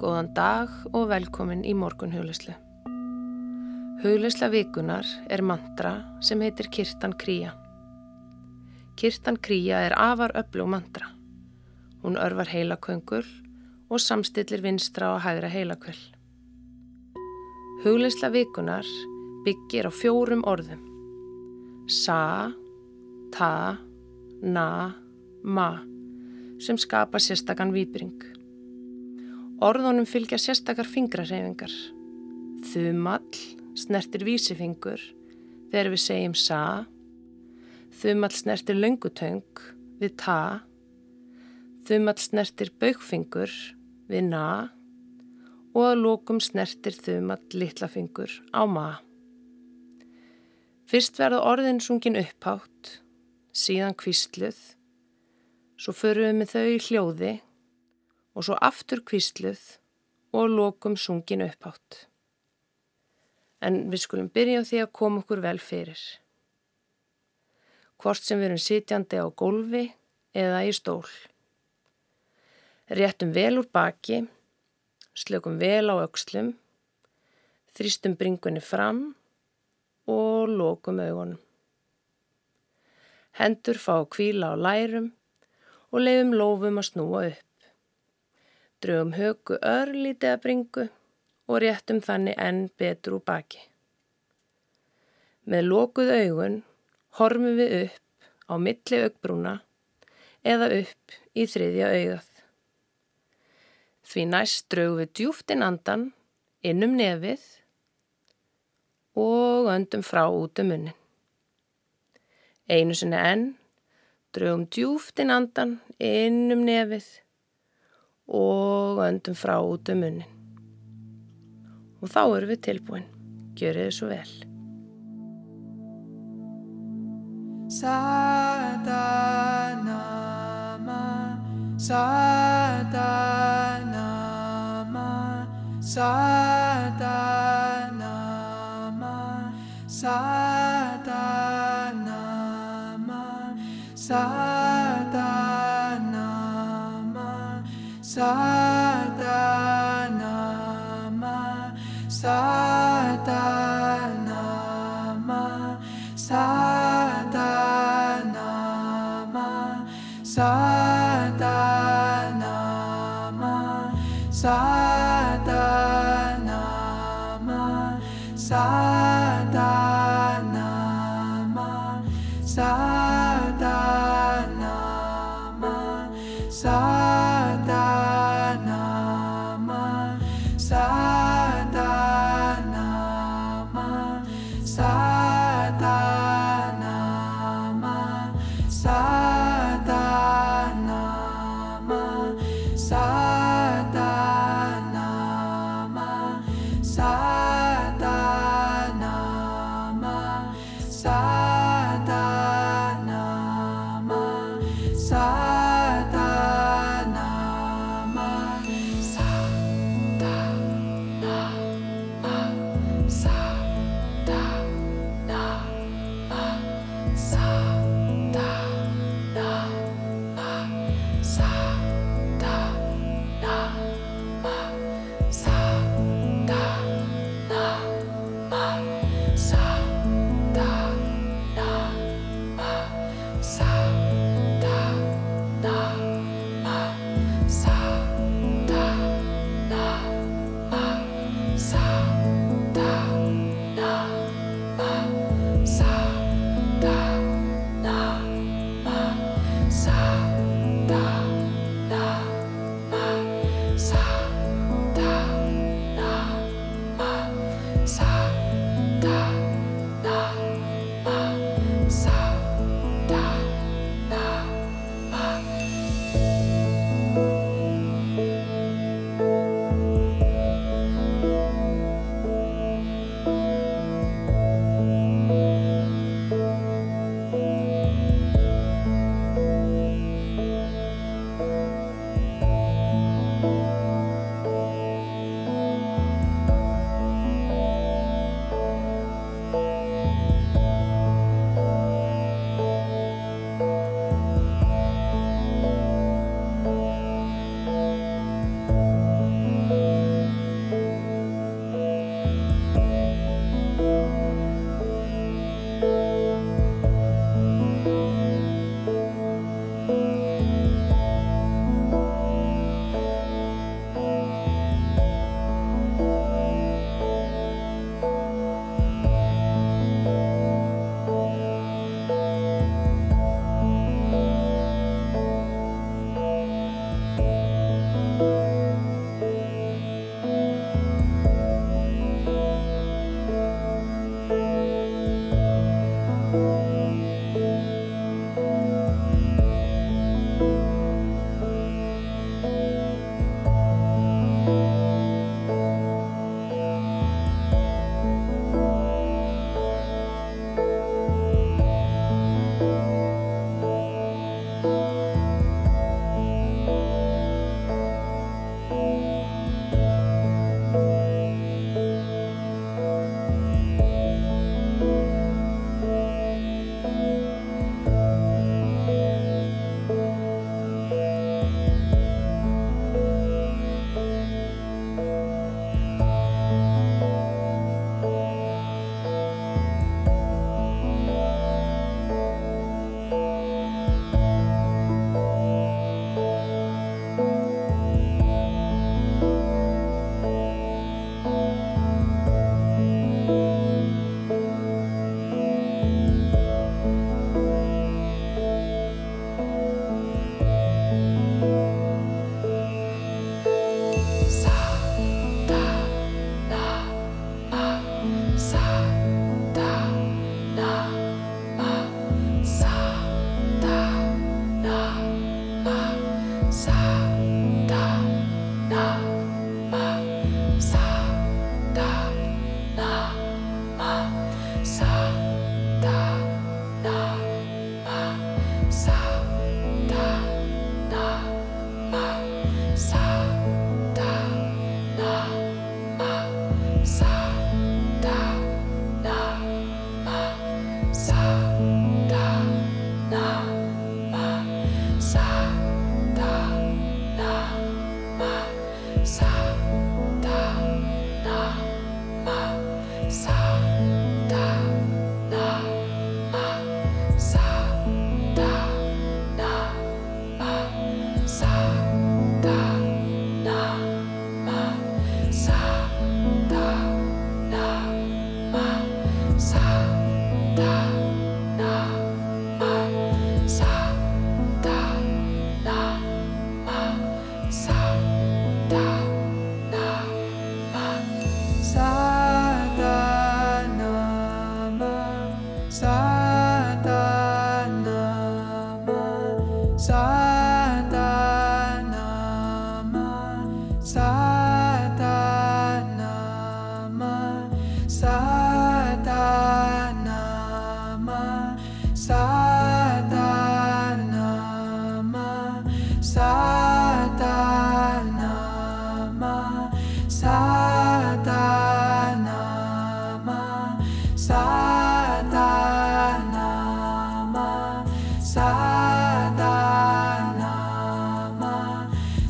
Góðan dag og velkomin í morgun huglislu. Huglisla vikunar er mantra sem heitir Kirtan Kríja. Kirtan Kríja er afar öflug mantra. Hún örvar heilaköngul og samstillir vinstra og hægra heilakvöld. Huglisla vikunar byggir á fjórum orðum. Sa, ta, na, ma sem skapa sérstakann výbring. Orðunum fylgja sérstakar fingrarhefingar. Þumall snertir vísifingur þegar við segjum sa. Þumall snertir löngutöng við ta. Þumall snertir baugfingur við na og að lókum snertir þumall litlafingur á ma. Fyrst verða orðin sungin upphátt, síðan kvistluð, svo förum við með þau í hljóði og svo aftur kvistluð og lókum sungin upphátt. En við skulum byrja á því að koma okkur vel fyrir. Hvort sem við erum sitjandi á gólfi eða í stól. Réttum vel úr baki, slökum vel á aukslum, þrýstum bringunni fram og lókum augunum. Hendur fá kvíla á lærum og leiðum lofum að snúa upp. Draugum högu örlítið að bringu og réttum þannig enn betur úr baki. Með lókuð augun horfum við upp á milli augbrúna eða upp í þriðja augað. Því næst draugum við djúftin andan innum nefið og öndum frá út um munnin. Einu sinni enn, draugum djúftin andan inn um nefið og öndum frá út um munnin. Og þá erum við tilbúin. Gjörið þið svo vel. Sadanama, Sadanama, Sadanama, inside.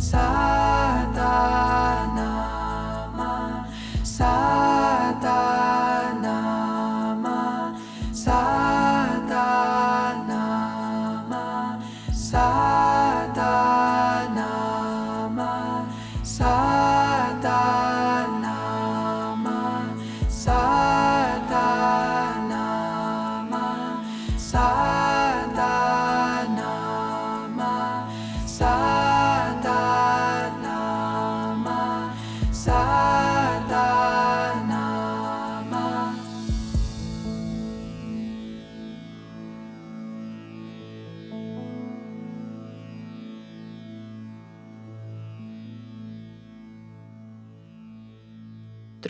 outside.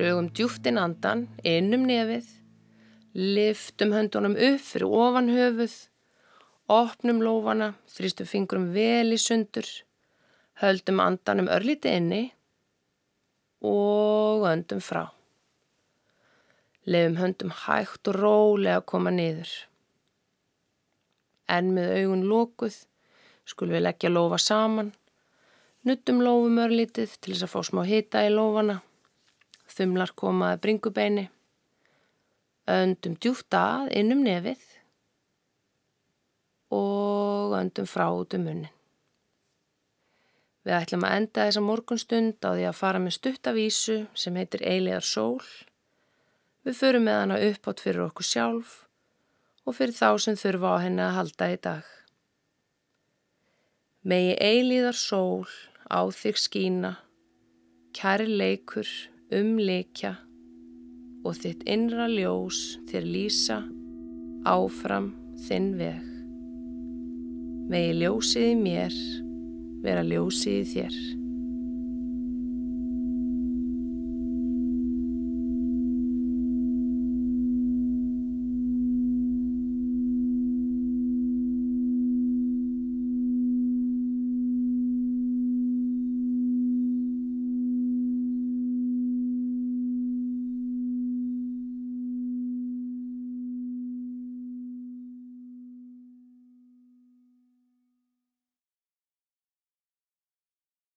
Draugum djúftin andan, innum nefið, liftum höndunum upp fyrir ofan höfuð, opnum lófana, þrýstum fingrum vel í sundur, höldum andanum örlíti inni og öndum frá. Lefum höndum hægt og rólega að koma niður. En með augun lókuð skulum við leggja lófa saman, nuttum lófum örlítið til þess að fá smá hita í lófana, þumlar komaði bringubeini, öndum djúft að innum nefið og öndum frá út um munnin. Við ætlum að enda þessa morgunstund á því að fara með stuttavísu sem heitir Eiliðar sól. Við förum með hana upp átt fyrir okkur sjálf og fyrir þá sem þurfa á henni að halda í dag. Megi Eiliðar sól á þig skína, kæri leikur um leikja og þitt innra ljós þér lýsa áfram þinn veg. Megi ljósið í mér vera ljósið í þér.